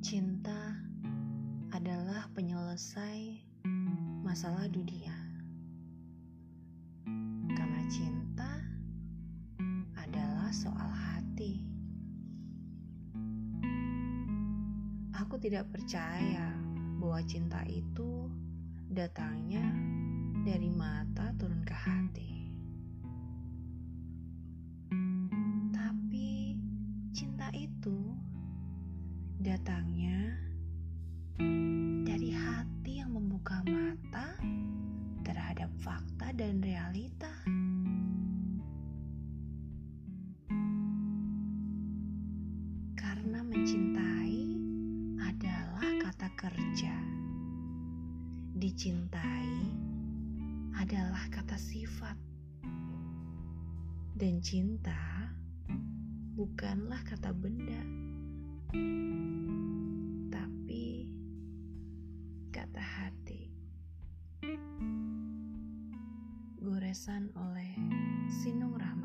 Cinta adalah penyelesai masalah dunia. Karena cinta adalah soal hati. Aku tidak percaya bahwa cinta itu datangnya dari mata turun ke hati. Tapi cinta itu datangnya dari hati yang membuka mata terhadap fakta dan realita. Karena mencintai adalah kata kerja. Dicintai adalah kata sifat. Dan cinta bukanlah kata benda, tapi kata hati. Goresan oleh Sinung Rahmadi.